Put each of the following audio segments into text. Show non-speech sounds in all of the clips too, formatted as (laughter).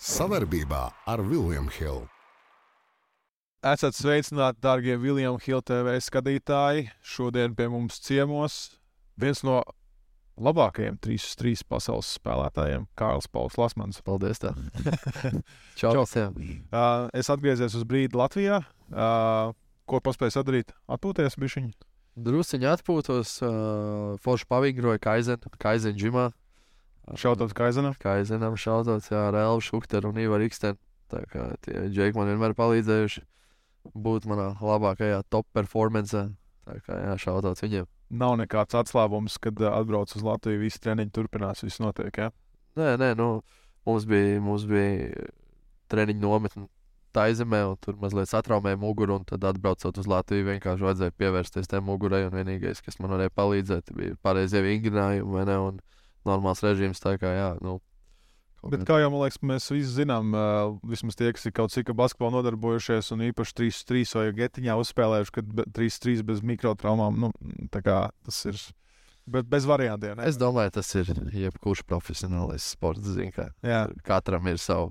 Savarbībā ar Vilniņu Hildu. Esat sveicināti, darbie Viljams Hilde TV skatītāji. Šodien pie mums ciemos viens no labākajiem 3-3 pasaules spēlētājiem, Kārls Pauls Lasmans. Paldies! Tā. (laughs) Čau! Čau. Uh, es atgriezies uz brīdi Latvijā. Uh, ko paspēju sadarīt? Atpūties bišķiņu. Drusciņā atpūtos, uh, forši pavingroju Kaizenu, Kaizenu džimā. Šautot Kaizenam. Kaizenam šautot, jā, ar Elvu Šukteru un Ivaru Ikstenu. Tā kā tie džeki man vienmēr palīdzējuši būt manā labākajā top performancē. Tā kā jā, šautot viņiem. Nav nekāds atslābums, kad uh, atbrauc uz Latviju, visi treniņi turpinās, viss notiek. Ja? Nē, nē, nu, mums bija, mums bija treniņu nometne Taizemē, un tur mazliet satraumēja muguru, tad atbraucot uz Latviju, vienkārši vajadzēja pievērsties tam mugurai, un vienīgais, kas man varēja palīdzēt, bija pareizie vingrinājumi, ne, un normāls režīms, tā kā, jā, nu, Bet kā jau man liekas, mēs visi zinām, uh, vismaz tie, kas ir kaut cik ar basketbolu nodarbojušies, un īpaši 3-3 vai getiņā uzspēlējuši, kad 3-3 bez mikrotraumām, nu, kā tas ir. Bet bez variantiem. Ne? Es domāju, tas ir jebkurš profesionālais sports. Zin, ka katram ir savu,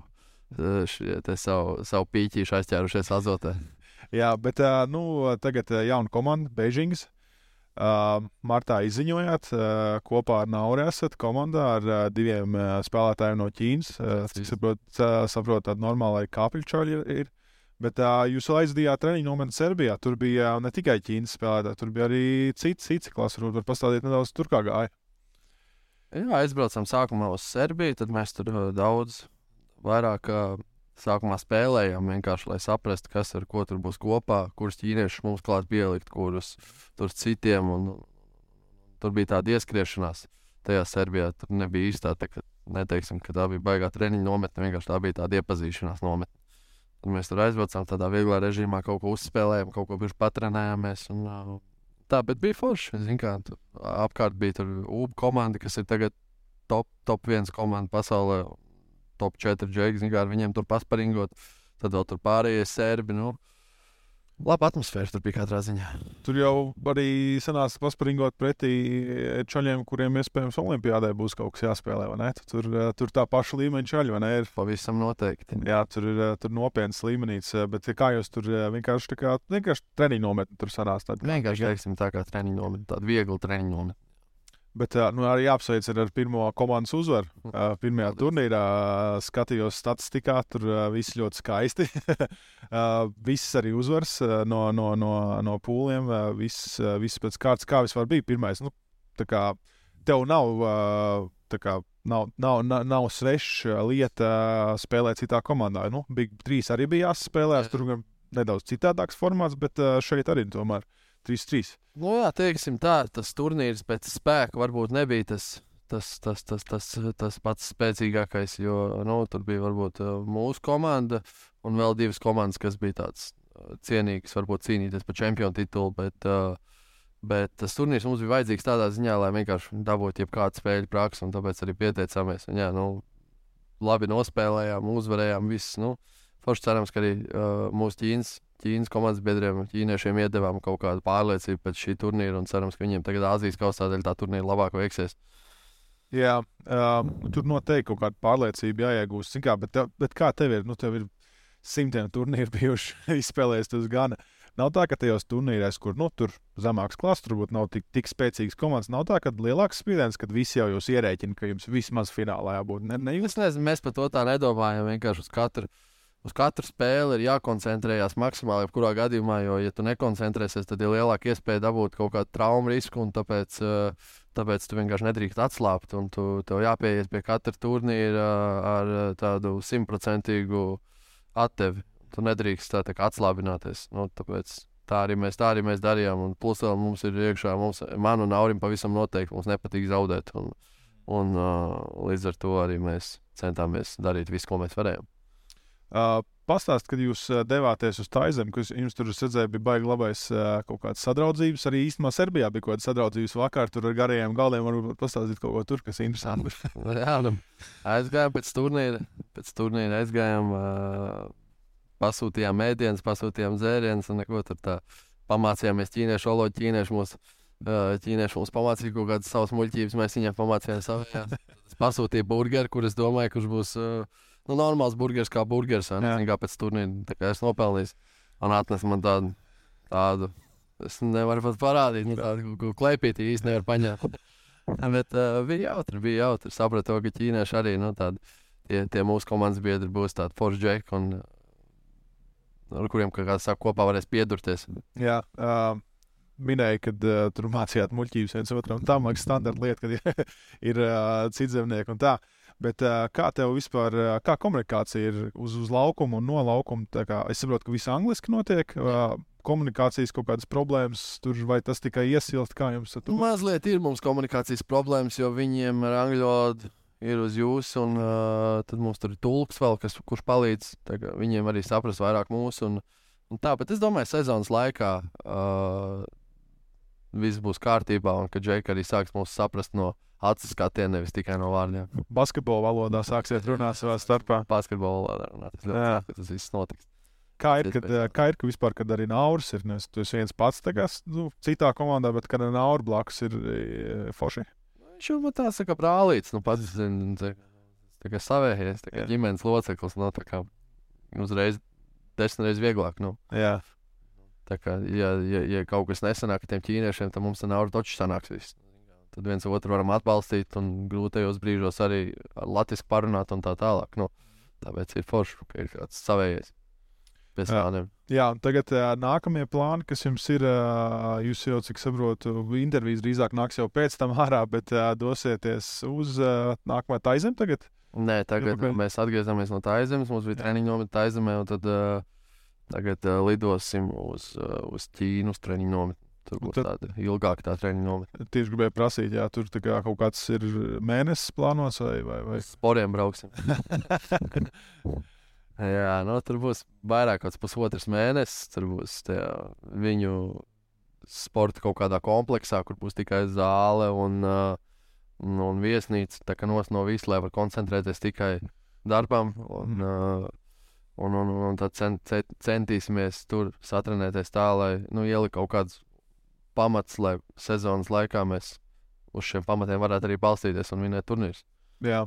šie, savu, savu pīķīšu aizķērušies azotē. Jā, bet uh, nu, tagad jauna komanda, Beijings. Uh, martā izziņojāt, uh, kopā ar Nauru esat komandā ar uh, diviem uh, spēlētājiem no Ķīnas. Uh, cik saprot, uh, saprot tāda normāla kāpļučaļa ir. ir. Bet uh, jūs aizdījāt treniņu nometni Serbijā. Tur bija uh, ne tikai Ķīnas spēlētāji, tur bija arī citi, citi klasi. Varbūt var pastāstīt nedaudz tur kā gāja. Jā, aizbraucām sākumā uz Serbiju, tad mēs tur uh, daudz vairāk uh, sākumā spēlējām, vienkārši lai saprastu, kas ar ko tur būs kopā, kurus ķīniešus mums klāt pielikt, kurus tur citiem. Un, tur bija tāda ieskriešanās. Tajā Serbijā tur nebija īstā, tā, ka, neteiksim, ka tā bija baigā treniņa nometne, vienkārši tā bija tāda iepazīšanās nometne. Tad mēs tur aizbraucām tādā vieglā režīmā, kaut ko uzspēlējām, kaut ko pirms patrenējāmies. Un, tā, bet bija forši. Zin, kā, tur, apkārt bija UB komanda, kas ir tagad top, top viens komanda pasaulē top 4 džeki, kā ar viņiem tur pasparingot. Tad vēl tur pārējie serbi. Nu, Laba atmosfēra tur bija katrā ziņā. Tur jau arī sanāca paspringot pretī čaļiem, kuriem iespējams Olimpijādē būs kaut kas jāspēlē. Tur, tur tā paša līmeņa čaļi, vai ne? Ir pavisam noteikti. Jā, tur ir tur nopietns līmenis, bet kā jūs tur vienkārši, kā, vienkārši treniņu nometni tur sanāca? Vienkārši, teiksim, tā kā treniņu nometni, tāda viegla treniņu nometni. Bet nu, arī jāapsveic ar pirmo komandas uzvaru. Pirmajā turnīrā skatījos statistikā, tur viss ļoti skaisti. (laughs) viss arī uzvars no, no, no, no pūliem, viss, viss pēc kārtas, kā vispār bija pirmais. Nu, kā, tev nav, kā, nav, nav, nav, nav sveša lieta spēlēt citā komandā. Nu, Big 3 arī bija jāspēlē, tur nedaudz citādāks formāts, bet šeit arī tomēr. 3-3. Nu, jā, teiksim tā, tas turnīrs pēc spēka varbūt nebija tas, tas, tas, tas, tas, tas pats spēcīgākais, jo nu, tur bija varbūt mūsu komanda un vēl divas komandas, kas bija tādas cienīgas, varbūt cīnīties par čempionu titulu. Bet, uh, Bet tas turnīrs mums bija vajadzīgs tādā ziņā, lai vienkārši dabūtu jebkādu spēļu praksi, un tāpēc arī pieteicāmies. Un, jā, nu, labi nospēlējām, uzvarējām. Viss, nu, forši cerams, ka arī uh, mūsu ķīnas Ķīnas komandas biedriem, ķīniešiem iedevām kaut kādu pārliecību pēc šī turnīra un cerams, ka viņiem tagad Āzijas kausā dēļ tā turnīra labāk veiksies. Jā, uh, tur noteikti kaut kāda pārliecība jāiegūst. Kā, bet, tev, bet kā tev ir? Nu, tev ir simtiem turnīru (laughs) bijuši izspēlējies tas gan. Nav tā, ka tajos turnīros, kur nu, tur zemāks klases, turbūt nav tik, tik spēcīgs komandas, nav tā, ka lielāks spiediens, kad visi jau jūs ierēķina, ka jums vismaz finālā jābūt. Ne, ne, jūs... Es nezinu, mēs par to tā nedomājam. Vienkārši uz katru uz katru spēli ir jākoncentrējas maksimāli, jebkurā gadījumā, jo, ja tu nekoncentrēsies, tad ir lielāka iespēja dabūt kaut kādu traumu risku, un tāpēc, eh, tāpēc tu vienkārši nedrīkst atslābt. Tu, tev jāpieiet pie katra turnīra ar tādu simtprocentīgu atdevi. Tu nedrīkst tā, tā atslābināties. Nu, tāpēc tā arī, mēs, tā arī mēs darījām. Un plus vēl mums ir iekšā, mums, man un Aurim pavisam noteikti mums nepatīk zaudēt. Un, un, līdz ar to arī mēs centāmies darīt visu, ko mēs varējām. Uh, Pastāstiet, kad jūs devāties uz Taizemi, kas jums tur redzēja, bija baigi labais kaut kādas sadraudzības. Arī īstenībā Serbijā bija kaut kāda sadraudzības vakar, tur ar garajiem galdiem. Varbūt pastāstīt kaut ko tur, kas ir interesanti. (laughs) Jā, nu, aizgājām pēc turnīra, pēc turnīra aizgājām, uh, pasūtījām mēdienas, pasūtījām dzērienus un neko tur tā. Pamācījāmies ķīniešu valodu, ķīniešu mūsu. Ķīnieši mums pamācīja kaut kādas savas muļķības, mēs viņiem pamācījām savu. Pasūtīju burgeru, kurus domāju, kurš būs uh, nu, normāls burgeris kā burgeris. Kā pēc turnīra. Es nopelnīju. Un atnes man tādu. tādu. Es nevaru pat parādīt, nu, tādu ko klēpīti īsti nevar paņemt. (laughs) Bet uh, bija jautri, bija jautri. Sapratu, to, ka ķīnieši arī nu, tādi, tie, tie mūsu komandas biedri būs tādi forši džeki, un uh, ar kuriem kā kāds saka, kopā varēs piedurties. Jā, uh, minēja, ka uh, tur mācījāt muļķības viens otram. Tā man liekas, standarta lieta, kad (laughs) ir, ir uh, cits zemnieks un tā. Bet kā tev vispār, kā komunikācija ir uz, uz laukuma un no laukuma? Es saprotu, ka viss angliski notiek. Uh, komunikācijas kaut kādas problēmas, tur vai tas tikai iesilst, kā jums tur Mazliet ir mums komunikācijas problēmas, jo viņiem ar angļu valodu ir uz jums, un uh, tad mums tur ir tulks vēl, kas, kurš palīdz viņiem arī saprast vairāk mūsu. Un, un tā, bet es domāju, sezonas laikā uh, viss būs kārtībā, un ka Džeika arī sāks mūs saprast no acu skatiena, nevis tikai no vārdiem. basketbola valodā sāksiet runāt savā starpā. Basketbolā valodā runāt. Es ļoti tas viss notiks. Kā ir, Tas kad, kā ir, ka vispār, kad arī Nauris ir, nevis tu esi viens pats, kā nu, citā komandā, bet kad Nauris blakus ir uh, forši. Viņš jau tā kā brālītis, nu pats zina, tā, tā kā savējies, tā kā Jā. ģimenes loceklis, no tā kā uzreiz desmit reizes vieglāk. Nu. Jā, Tā kā, ja, ja, ja kaut kas nesanāk ar tiem ķīniešiem, tad mums tā nav točs sanāks. Viss. Tad viens otru varam atbalstīt un grūtajos brīžos arī ar latviešu parunāt un tā tālāk. Nu, tāpēc ir forši, ka ir kāds savējies. Pēc Jā. Jā, tagad uh, nākamie plāni, kas jums ir, uh, jūs jau, cik saprotu, intervijas drīzāk nāks jau pēc tam ārā, bet uh, dosieties uz uh, nākamā taizem tagad. Nē, tagad Atpakaļ. mēs atgriezāmies no Taizemes. Mums bija treniņa nometne Taizemē, un tad uh, tagad uh, lidosim uz, uh, uz Ķīnu, uz treniņa nometni. Tur Un būs tad- tāda ilgāka tā treniņa nometne. Tieši gribēju prasīt, jā, tur tā kā kaut kāds ir mēnesis plānos vai, vai, vai. Sporiem brauksim. (laughs) Jā, nu, tur būs vairāk kā pusotrs mēnesis. Tur būs tie, viņu sporta kaut kādā kompleksā, kur būs tikai zāle un, uh, un, un viesnīca. Tā kā nos no visu, lai var koncentrēties tikai darbam. Un, uh, un, un, un tad cent, cent, centīsimies tur satrenēties tā, lai nu, ielikt kaut kādus pamatus, lai sezonas laikā mēs uz šiem pamatiem varētu arī balstīties un vinēt turnīrus. Jā.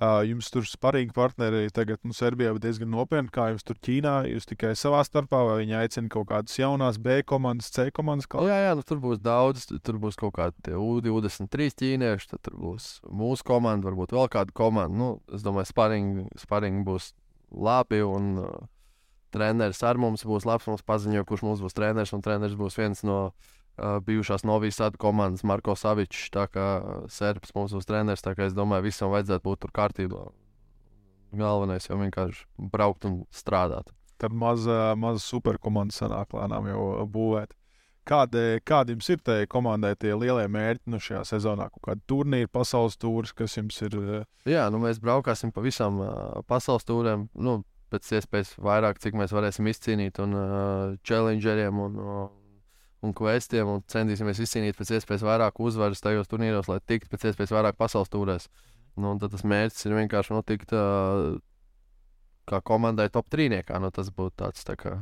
Uh, jums tur sparīgi partneri tagad, nu, Serbijā ir diezgan nopietni. Kā jums tur Ķīnā? Jūs tikai savā starpā, vai viņi aicina kaut kādas jaunas B komandas, C komandas? Kā? Jā, jā nu, tur būs daudz. Tur būs kaut kādi U23 ķīnieši, tad tur būs mūsu komanda, varbūt vēl kāda komanda. Nu, es domāju, sparingi būs labi. Un, uh, treneris ar mums būs labs. Mums paziņoja, kurš mums būs treneris. Un treneris būs viens no uh, bijušās Novijas komandas, Marko Savičs. Tā kā uh, Serbs mums būs treneris, tā kā es domāju, visam vajadzētu būt tur kārtībā. Galvenais jau vienkārši braukt un strādāt. Tad maza, maza superkomanda sanāk lēnām jau būvēt. Kādi, kādi jums ir tajā komandai tie lielie mērķi nu, šajā sezonā? Kāda turnīra, pasaules tūris, kas jums ir? uh, Jā, nu mēs braukāsim pa visām uh, pasaules tūrēm. Nu, pēc iespējas vairāk, cik mēs varēsim izcīnīt, un uh, challengeriem un, uh, un questiem. Un centīsimies izcīnīt pēc iespējas vairāk uzvaras tajos turnīros, lai tiktu pēc iespējas vairāk pasaules tūrēs. Nu, tad tas mērķis ir vienkārši nu, tikt uh, kā komandai top trīniekā. Nu, tas būtu tāds tā kā.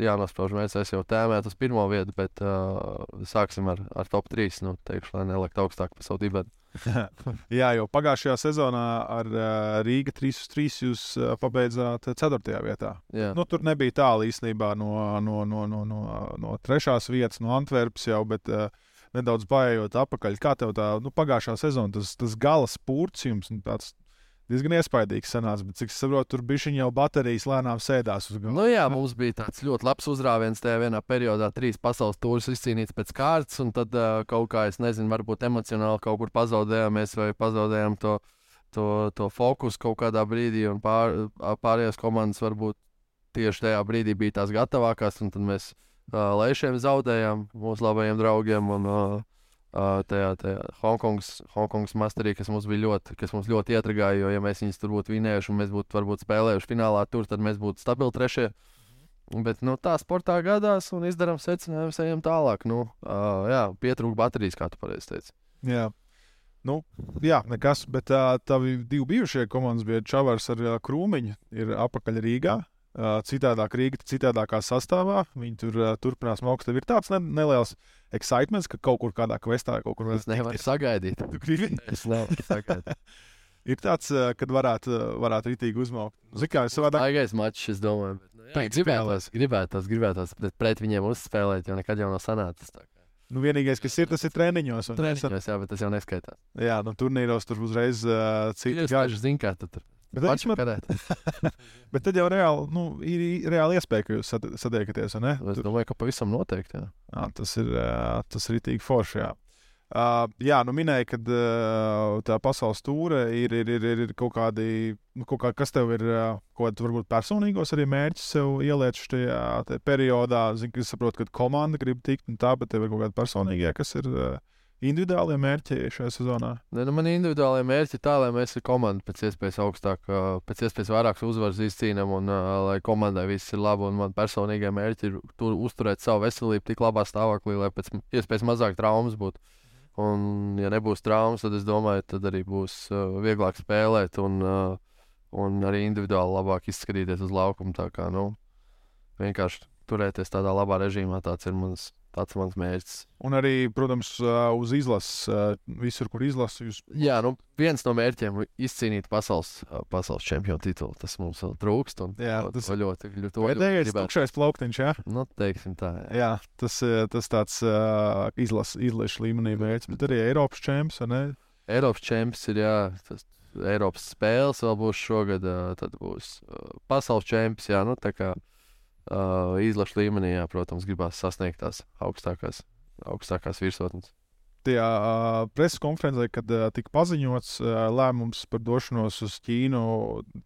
Jānosprauž, mēs es jau tēmētu uz pirmo vietu, bet uh, sāksim ar, ar top 3. Nu, teikšu, lai nelikt augstāk par savu dibētu. (laughs) Jā, jau pagājušajā sezonā ar uh, Rīga 3 uz 3 jūs uh, pabeidzāt 4. vietā. Jā. Nu, tur nebija tālu īstenībā no, no, no, no, no, no trešās vietas, no Antverpes jau, bet uh, nedaudz baigājot atpakaļ. Kā tev tā nu, pagājušā sezona, tas, tas gala spurts jums nu, tāds diezgan iespaidīgs sanāca, bet cik es saprotu, tur bija jau baterijas lēnām sēdās uz galda. Nu, jā, mums bija tāds ļoti labs uzrāviens tajā vienā periodā, trīs pasaules tūris izcīnīts pēc kārtas, un tad uh, kaut kā, es nezinu, varbūt emocionāli kaut kur pazaudējāmies vai pazaudējām to, to, to fokusu kaut kādā brīdī, un pār, pārējās komandas varbūt tieši tajā brīdī bija tās gatavākās, un tad mēs uh, lēšiem zaudējām mūsu labajiem draugiem. Un, uh, Uh, tajā, tajā Hongkongas, Hongkongas masterī, kas mums bija ļoti, kas mums ļoti ietragāja. Jo, ja mēs viņus tur būtu vinējuši un mēs būtu varbūt spēlējuši finālā, tur, tad mēs būtu stabili trešie. Bet nu, tā sportā gadās un izdarām secinājumus, ejam tālāk. Nu, uh, jā, pietrūka baterijas, kā tu pareizi teici. Jā. Nu, jā, nekas, bet uh, tavi divi bijušie komandas bija Čavars ar uh, Krūmiņu, ir apakaļ Rīgā. Uh, citādāk Rīga, citādākā sastāvā. Viņi tur uh, turpinās mākslinieks. Tev ir tāds ne, neliels excitements, ka kaut kur kādā kvestā kaut kur Es nevaru sagaidīt. (laughs) Tu gribi? Es nevaru sagaidīt. (laughs) Ir tāds, uh, kad varētu, varētu ritīgi uzmaukt. Zini, kā es savādāk. Baigais mačs, es domāju. Bet, nu, jā, gribētos, gribētos, gribētos pret, pret viņiem uzspēlēt, jo nekad jau nav sanācis. tā kā. Nu, vienīgais, kas ir, tas ir treniņos. un- Treniņos, jā, bet tas jau neskaitās. Jā, nu, turnīros tur uzreiz uh, gāži. gaišu, zinu, kā tu tur Bet, īstenībā- karēt. (laughs) bet tad jau reāli, nu, ir reāli iespēja, ka jūs sat- satiekaties, ne? Es domāju, ka pavisam noteikti. Jā. Jā, tas ir, tas ir itīgi forši. Jā, uh, jā nu minēja, ka uh, tā pasaules tūre ir, ir, ir, ir, ir kaut kādi, nu, kaut kā, kas tev ir, uh, kaut kādi varbūt personīgos arī mērķis sev ieliec šajā periodā. Zinu, ka es saprotu, ka komanda grib tikt un tā, bet tev ir kaut kādi personīgie, kas ir uh, individuālie mērķi šajā sezonā. Ne, nu, man individuālajie mērķi ir tā, lai mēs komandu pēc iespējas augstāk, pēc iespējas vairāk uzvaras izcīnām un lai komandai viss ir labi. Man personīgie mērķi ir tur uzturēt savu veselību tik labā stāvoklī, lai pēc iespējas mazāk traumas būtu. Un, ja nebūs traumas, tad es domāju, tad arī būs vieglāk spēlēt un, un arī individuāli labāk izskatīties uz laukuma. Tā kā nu, vienkārši turēties tādā labā režīmā, tāds ir mans, tāds ir mans mērķis. Un arī, protams, uz izlases, visur, kur izlases, jūs Jā, nu, viens no mērķiem ir izcīnīt pasaules, pasaules čempionu titulu. Tas mums vēl trūkst. Un, Jā, tas- to ļoti, ļoti, pēdējais tukšais plauktiņš, jā. Nu, teiksim tā. Jā. Jā, tas, tas tāds uh, izlases izlases līmenī mērķis, bet arī Eiropas čempions, vai ne? Eiropas čempions ir, jā, tas Eiropas spēles vēl būs šogad, tad būs pasaules čempions, jā, nu, tā kā uh, izlašu līmenī, jā, protams, gribās sasniegt tās augstākās, augstākās virsotnes. Tajā uh, preses konferencē, kad uh, tika paziņots uh, lēmums par došanos uz Ķīnu,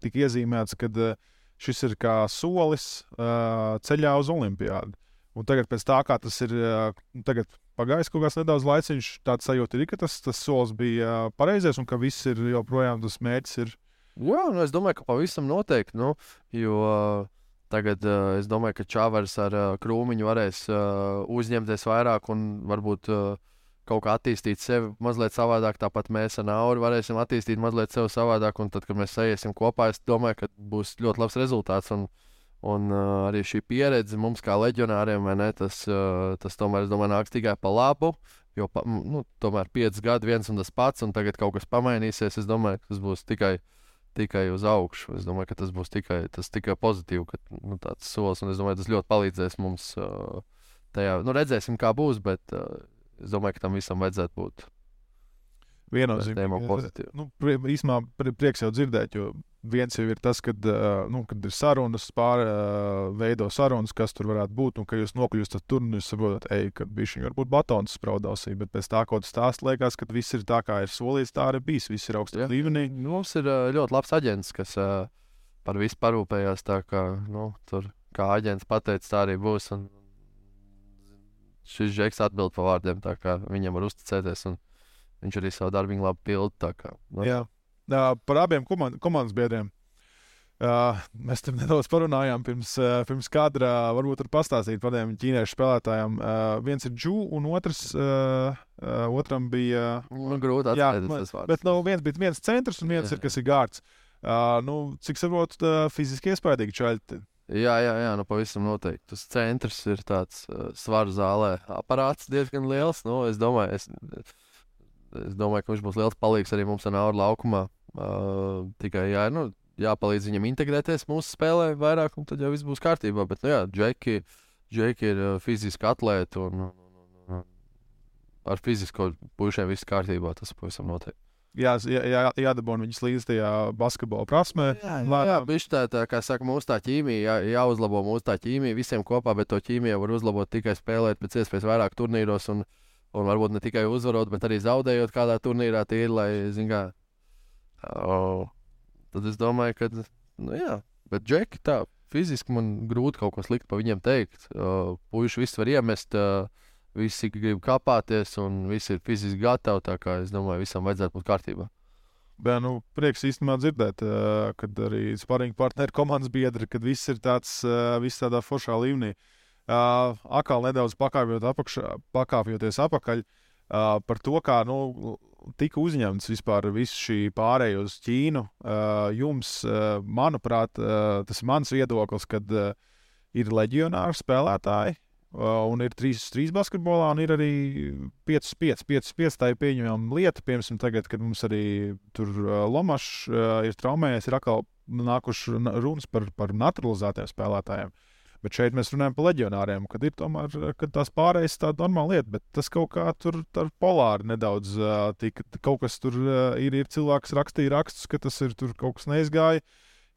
tika iezīmēts, ka uh, šis ir kā solis uh, ceļā uz Olimpiādu. Un tagad, pēc tā, kā tas ir uh, tagad pagājis kaut kāds nedaudz laiciņš, tāds sajūta ir, ka tas, tas solis bija uh, pareizais un ka viss ir joprojām tas mērķis. Ir, Jā, nu, es domāju, ka pavisam noteikti. Nu, jo uh, tagad uh, es domāju, ka Čāvers ar uh, krūmiņu varēs uh, uzņemties vairāk un varbūt uh, kaut kā attīstīt sevi mazliet savādāk. Tāpat mēs ar Nauru varēsim attīstīt mazliet sevi savādāk. Un tad, kad mēs ejam kopā, es domāju, ka būs ļoti labs rezultāts. Un, un uh, arī šī pieredze mums, kā leģionāriem, ne, tas, uh, tas tomēr, domāju, nāks tikai pa labu. Jo pa, nu, tomēr pieci gadi viens un tas pats, un tagad kaut kas pamainīsies. Es domāju, ka tas būs tikai tikai uz augšu. Es domāju, ka tas būs tikai, tas tikai pozitīvi, ka nu, tāds solis, un es domāju, tas ļoti palīdzēs mums tajā. Nu, redzēsim, kā būs, bet es domāju, ka tam visam vajadzētu būt viennozīmīgi. Nu, pri- īsumā pri- prieks jau dzirdēt, jo viens jau ir tas, kad, nu, kad ir sarunas, pār, uh, veido sarunas, kas tur varētu būt, un ka jūs nokļūstat tur, un jūs saprotat, ej, ka bija šī varbūt batons spraudāsī, bet pēc tā, ko tu stāst, liekas, ka viss ir tā, kā ir solīts, tā arī bijis, viss ir augstā līmenī. Nu, Mums ir ļoti labs aģents, kas par visu parūpējās. Tā kā nu, tur, kā aģents pateica, tā arī būs. Un šis žeks atbild par vārdiem, tā kā viņam var uzticēties. un Viņš arī savu darbu labi pilda. kā, Nu, Jā. Uh, par abiem komand komandas biedriem. Uh, mēs tam nedaudz parunājām pirms, uh, pirms kadra. Varbūt var pastāstīt par tiem ķīniešu spēlētājiem. Uh, viens ir Džū, un otrs, uh, uh, otram bija. nu, grūti atcerēties. Bet nu, viens bija viens centrs, un viens Jā. ir kas ir gārds. Uh, nu, cik saprotu, tā fiziski iespaidīgi čaļi. Jā, jā, jā, nu pavisam noteikti. Tas centrs ir tāds uh, svaru zālē. Aparāts diezgan liels. Nu, es, domāju, es, es domāju, ka viņš būs liels palīgs arī mums Nauru laukumā. Uh, tikai jā, nu, jāpalīdz viņam integrēties mūsu spēlē vairāk, un tad jau viss būs kārtībā. Bet, nu, jā, Džeki, Džeki ir uh, fiziski atlēti un, un, un, ar fizisko pušiem viss kārtībā. Tas pavisam noteikti. Jā, jā, jā, jādabūna viņas līdz tajā basketbola prasmē. Jā, Lēnām. jā bišķi tā, tā, kā saka, mūsu tā ķīmija, jā, jāuzlabo mūsu tā ķīmija visiem kopā, bet to ķīmiju var uzlabot tikai spēlēt pēc iespējas vairāk turnīros un, un varbūt ne tikai uzvarot, bet arī zaudējot kādā turnīrā tīri, lai, zin kā, o, tad es domāju, ka, nu jā, bet džeki tā, fiziski man grūti kaut ko sliktu pa viņiem teikt. O, Puiši viss var iemest, o, visi grib kāpāties un visi ir fiziski gatavi, tā kā es domāju, visam vajadzētu būt kārtībā. Bet, nu, prieks īstenībā dzirdēt, uh, kad arī sparīgi partneri, komandas biedri, kad viss ir tāds, uh, viss tādā foršā līmenī. Uh, atkal nedaudz pakāpjot apakšā, pakāpjoties apakaļ uh, par to, kā nu, tika uzņemts vispār viss šī pārējai uz Ķīnu. Uh, jums, uh, manuprāt, uh, tas ir mans viedoklis, kad uh, ir leģionāri spēlētāji. uh, un ir 3-3 basketbolā, un ir arī 5-5. 5-5 tā ir pieņemama lieta. Piemēram, tagad, kad mums arī tur uh, Lomašs uh, ir traumējies, ir atkal nākuši runas par, par naturalizētiem spēlētājiem. Bet šeit mēs runājam par leģionāriem, kad ir tomēr kad tās pārējas tāda normāla lieta, bet tas kaut kā tur, polāri nedaudz uh, tika. Kaut kas tur uh, ir, ir cilvēks rakstīja rakstus, ka tas ir tur kaut kas neizgājis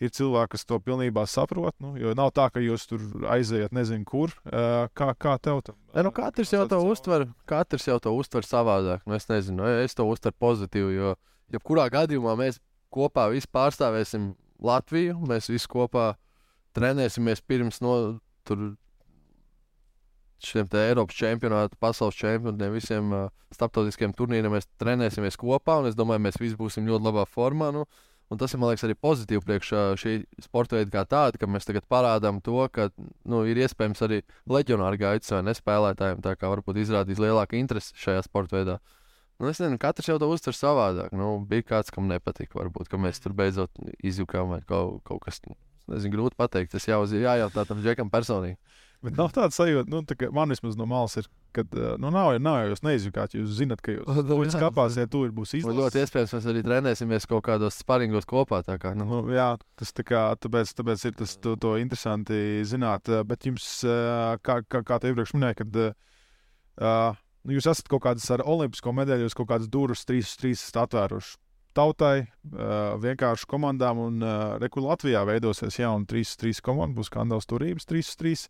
ir cilvēki, kas to pilnībā saprot. Nu, jo nav tā, ka jūs tur aizejat nezinu kur. Kā, kā tev tam? Ne, nu, katrs jau to uztver, katrs jau to uztver savādāk. Nu, es nezinu, es to uztveru pozitīvi, jo jebkurā gadījumā mēs kopā visi pārstāvēsim Latviju. Mēs visi kopā trenēsimies pirms no tur. Šiem Eiropas čempionātiem, pasaules čempionātiem, visiem uh, starptautiskiem turnīriem mēs trenēsimies kopā. Es domāju, mēs visi būsim ļoti labā formā. Nu, Un tas ir liekas, arī pozitīvi priekš šī sporta veida kā tāda, ka mēs tagad parādām to, ka nu, ir iespējams arī leģionāri gaitas vai nespēlētājiem, tā kā varbūt izrādīs lielāku interesi šajā sporta veidā. Nu, es nezinu, katrs jau to uztver savādāk. Nu, bija kāds, kam nepatika, varbūt, ka mēs tur beidzot izjūkām vai kaut, kaut kas. Nezinu, grūti pateikt. Tas jau ir jājautā tam džekam personīgi. Bet nav tāda sajūta, nu, tā man vismaz no malas ir, ka nu, nav, nav jau jūs neizjūkāt. Jūs zināt, ka jūs tur kāpāsiet, tur būs izlaists. Ļoti iespējams, mēs arī trenēsimies kaut kādos sparingos kopā. Kā, nu. Nu, jā, tas tā kā, tāpēc, tāpēc ir tas to, to interesanti zināt. Bet jums, kā, kā, kā te iepriekš minēja, kad uh, nu, jūs esat kaut kādas ar olimpisko medaļu, jūs kaut kādas durvis trīs trīs atvēruši tautai, uh, vienkārši komandām. Un uh, Reku Latvijā veidosies jauna 3-3 komanda, būs skandāls turības 3-3.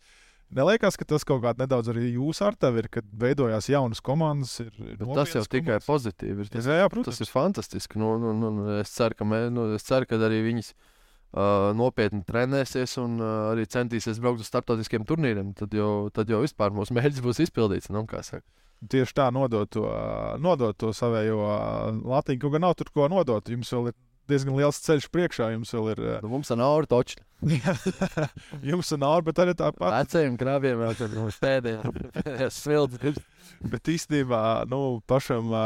Neliekas, ka tas kaut kādā nedaudz arī jūsu ar tevi ir, kad veidojās jaunas komandas. Ir, ir tas jau tikai komandas. pozitīvi. Tas, jā, jā, protams. tas ir fantastiski. Nu, nu, nu, es, ceru, ka mē, nu, es ceru, ka arī viņas uh, nopietni trenēsies un uh, arī centīsies braukt uz starptautiskiem turnīriem. Tad jau, tad jau vispār mūsu mērķis būs izpildīts. Nu, Tieši tā, nodot to, nodot to savējo Latviju. Kaut gan nav tur ko nodot. Jums vēl ir diezgan liels ceļš priekšā. Jums vēl ir. Nu, mums ir nauda toča. (laughs) jums ir nauda, bet arī tāpat. Vecajiem krāpiem vēl tad mums pēdējais (laughs) svilds. Bet īstenībā, nu, pašam uh,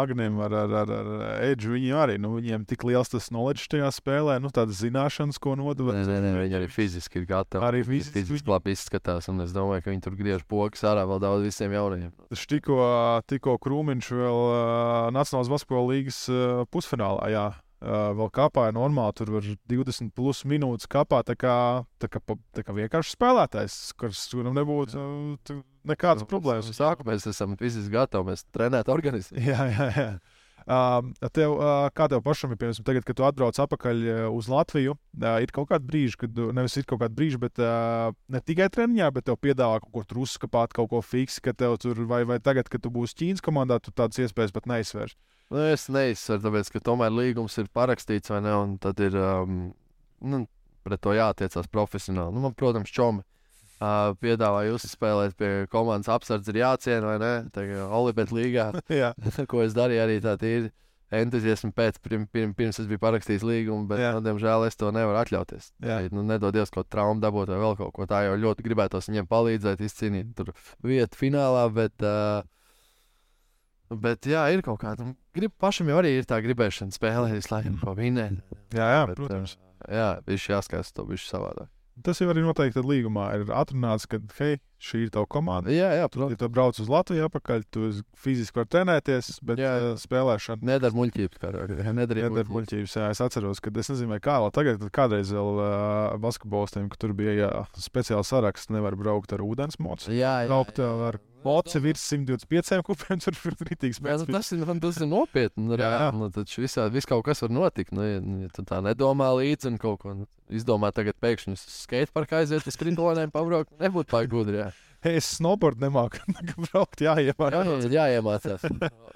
Agnim ar, ar, ar, ar Edžu, viņiem arī, nu, viņiem tik liels tas knowledge tajā spēlē, nu, tādas zināšanas, ko nodeva. Nē, nē, nē, viņi arī fiziski ir gatavi. Arī fiziski, fiziski labi izskatās, un es domāju, ka viņi tur griež pogas ārā vēl daudz visiem jaunajiem. Tikko Krūmiņš vēl uh, Nacionālās basketbola līgas uh, pusfinālā, jā, Uh, vēl kāpāja normāli, tur var 20 plus minūtes kāpā. Tā kā, tā kā, tā kā vienkārši spēlētājs, kurš turam nebūtu uh, nekādas nu, problēmas. Sākumā mēs esam visi gatavi, mēs trenētu organismu. (laughs) Jā, jā, jā. Uh, tev, uh, kā tev pašam ir, piemēram, tagad, kad tu atbrauc atpakaļ uz Latviju, uh, ir kaut kāda brīža, kad, nevis ir kaut kāda brīža, bet uh, ne tikai treniņā, bet tev piedāvā kaut ko tur uzskapāt, kaut ko fiksi, ka tev tur, vai, vai tagad, kad tu būsi Ķīnas komandā, tu tādas iespējas pat neizsvērsi. Nu, es neizsveru, tāpēc, ka tomēr līgums ir parakstīts, vai ne? Un tad ir um, nu, pret to jātiecās profesionāli. Nu, man, protams, čomi uh, piedāvāja uzspēlēt pie komandas apsardzes, ir jāciena, vai ne? Tā kā Olimpēta līgā, (laughs) (laughs) ko es darīju arī tā tīri. Entuziasmu pēc, pirms, pirms, pirms es biju parakstījis līgumu, bet, nu, diemžēl, es to nevaru atļauties. Jā, nu, nedodies kaut kādu traumu dabūt vai vēl kaut ko tādu. Jau ļoti gribētos viņiem palīdzēt, izcīnīt vietu finālā, bet uh, Bet, jā, ir kaut kāda. Grib, pašam jau arī ir tā gribēšana spēlēt, visu laiku ko vinēt. Jā, jā, bet, protams. Jā, viņš jāskatās to visu savādāk. Tas jau arī noteikti līgumā ir atrunāts, ka, hei, šī ir tava komanda. Jā, jā protams. Ja tu brauc uz Latviju atpakaļ, tu fiziski vari trenēties, bet jā, jā. spēlēšana. Nedara muļķības, kā arī nedara muļķības. Jā, es atceros, ka es nezinu, kā vēl tagad, kādreiz vēl uh, basketbolistiem, ka tur bija jā, speciāls saraksts, nevar braukt ar ūdens mocu. Jā, jā. Braukt ar Moci virs 125 kupiem, (laughs) tur ir rītīgs mēnesis. Nu, tas, ir, tas ir nopietni. Nu, jā, jā. Nu, taču visā, viss kaut kas var notikt. Nu, ja, ja tu tā nedomā līdzi un kaut ko nu, izdomā, tagad pēkšņi uz skateparku aiziet uz sprintolēm, pabraukt, nebūtu pārāk gudri. Jā. Hey, es snowboard nemāku (laughs) braukt, jāiemācās. Jā, jāiemācās.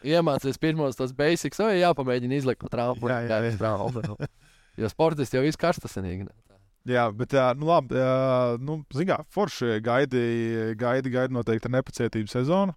Iemācīties pirmos tos basics, vai jāpamēģina izlikt no traumas. Jā, jā, jā. Jo sportisti jau viss karstasenīgi. Jā, bet, nu, labi, nu, zinām, forši gaidi, gaidi, gaidi noteikti nepacietību sezonu.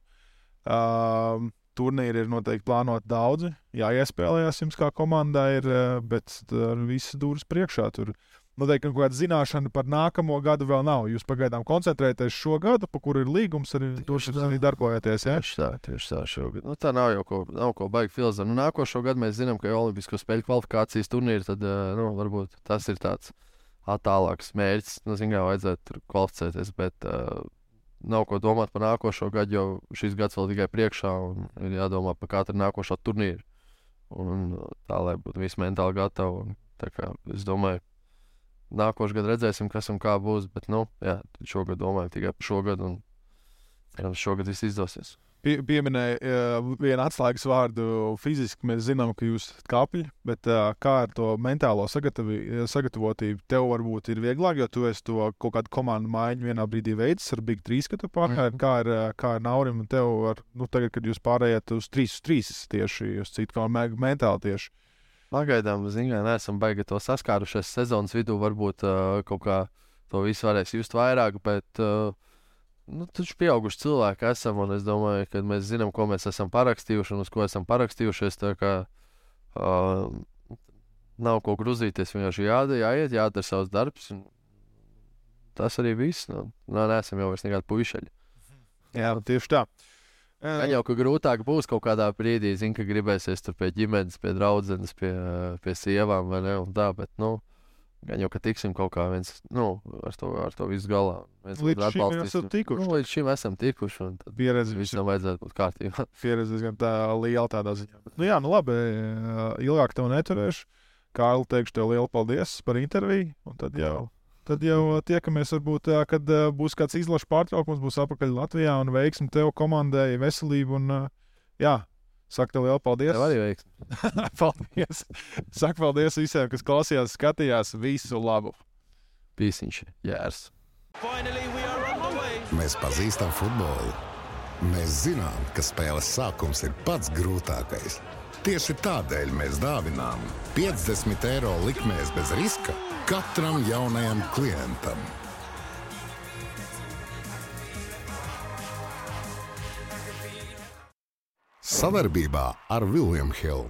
Uh, turnīri ir noteikti plānoti daudzi. Jā, iespējams, jums kā komandai ir, bet ar visas dūris priekšā. Tur noteikti kaut kāda zināšana par nākamo gadu vēl nav. Jūs pagaidām koncentrēties šo gadu, pa kuru ir līgums, arī tur arī darbojaties. Ja? Tieši tā, tieši tā šogad. Nu, tā nav jau ko, nav ko baigi filozofēt. Nu, nākošo gadu mēs zinām, ka ir Olimpisko spēļu kvalifikācijas turnīri, tad nu, varbūt tas ir tāds tālāks mērķis. Nu, Zinām, vajadzētu tur kvalificēties. Bet, uh, nav ko domāt par nākošo gadu, jo šis gads vēl tikai priekšā un ir jādomā par katru nākošo turnīru. Un tā, lai būtu viss mentāli gatavi. Un, kā, es domāju, nākošais gads redzēsim, kas un kā būs. Bet, nu, jā, šogad domāju tikai par šo gadu. Un, jā, šogad viss izdosies pie, pieminēja uh, vienu atslēgas vārdu fiziski. Mēs zinām, ka jūs esat kāpļi, bet uh, kā ar to mentālo sagatavotību tev varbūt ir vieglāk, jo tu esi to kaut kādu komandu maiņu vienā brīdī veids ar Big 3, ka tu pārgāji. Mm. Kā ar, kā ar Naurim un tev, ar, nu, tagad, kad jūs pārējāt uz 3 uz 3 tieši uz citu kā mentāli tieši. Pagaidām, zinām, neesam baigi to saskārušies sezonas vidū. Varbūt uh, kaut kā to visu varēs just vairāk, bet uh, nu, taču pieauguši cilvēki esam, es domāju, ka mēs zinām, ko mēs esam parakstījuši un uz ko esam parakstījušies. Kā, uh, nav ko grūzīties, vienkārši jādara, jāiet, jādara savs darbs. Tas arī viss. Nu, nā, neesam jau vairs nekādi puišaļi. Jā, tieši tā. Gan jau, ka grūtāk būs kaut kādā brīdī, zin, ka gribēsies tur pie ģimenes, pie draudzenes, pie, pie sievām vai ne, tā, bet, nu, Gan jau, ka tiksim kaut kā viens, nu, ar to, ar to visu galā. Mēs līdz šim esam tikuši. Nu, līdz šim esam tikuši. Pieredze visam vajadzētu būt kārtībā. (laughs) Pieredze diezgan tā liela tādā ziņā. Bet, nu jā, nu labi, ilgāk tev neturēšu. Kārli, teikšu tev lielu paldies par interviju. Un tad jau, tad jau tiekamies, varbūt, kad būs kāds izlaša pārtraukums, būs apakaļ Latvijā un veiksim tev komandai veselību un, jā, Saku tev lielu paldies. Tev arī veiksmi. (laughs) paldies. Saku paldies visiem, kas klausījās, skatījās. Visu labu. Pīsiņš, jērs. Mēs pazīstam futbolu. Mēs zinām, ka spēles sākums ir pats grūtākais. Tieši tādēļ mēs dāvinām 50 eiro likmēs bez riska katram jaunajam klientam. Savarbībā ar Vilnius Hilu.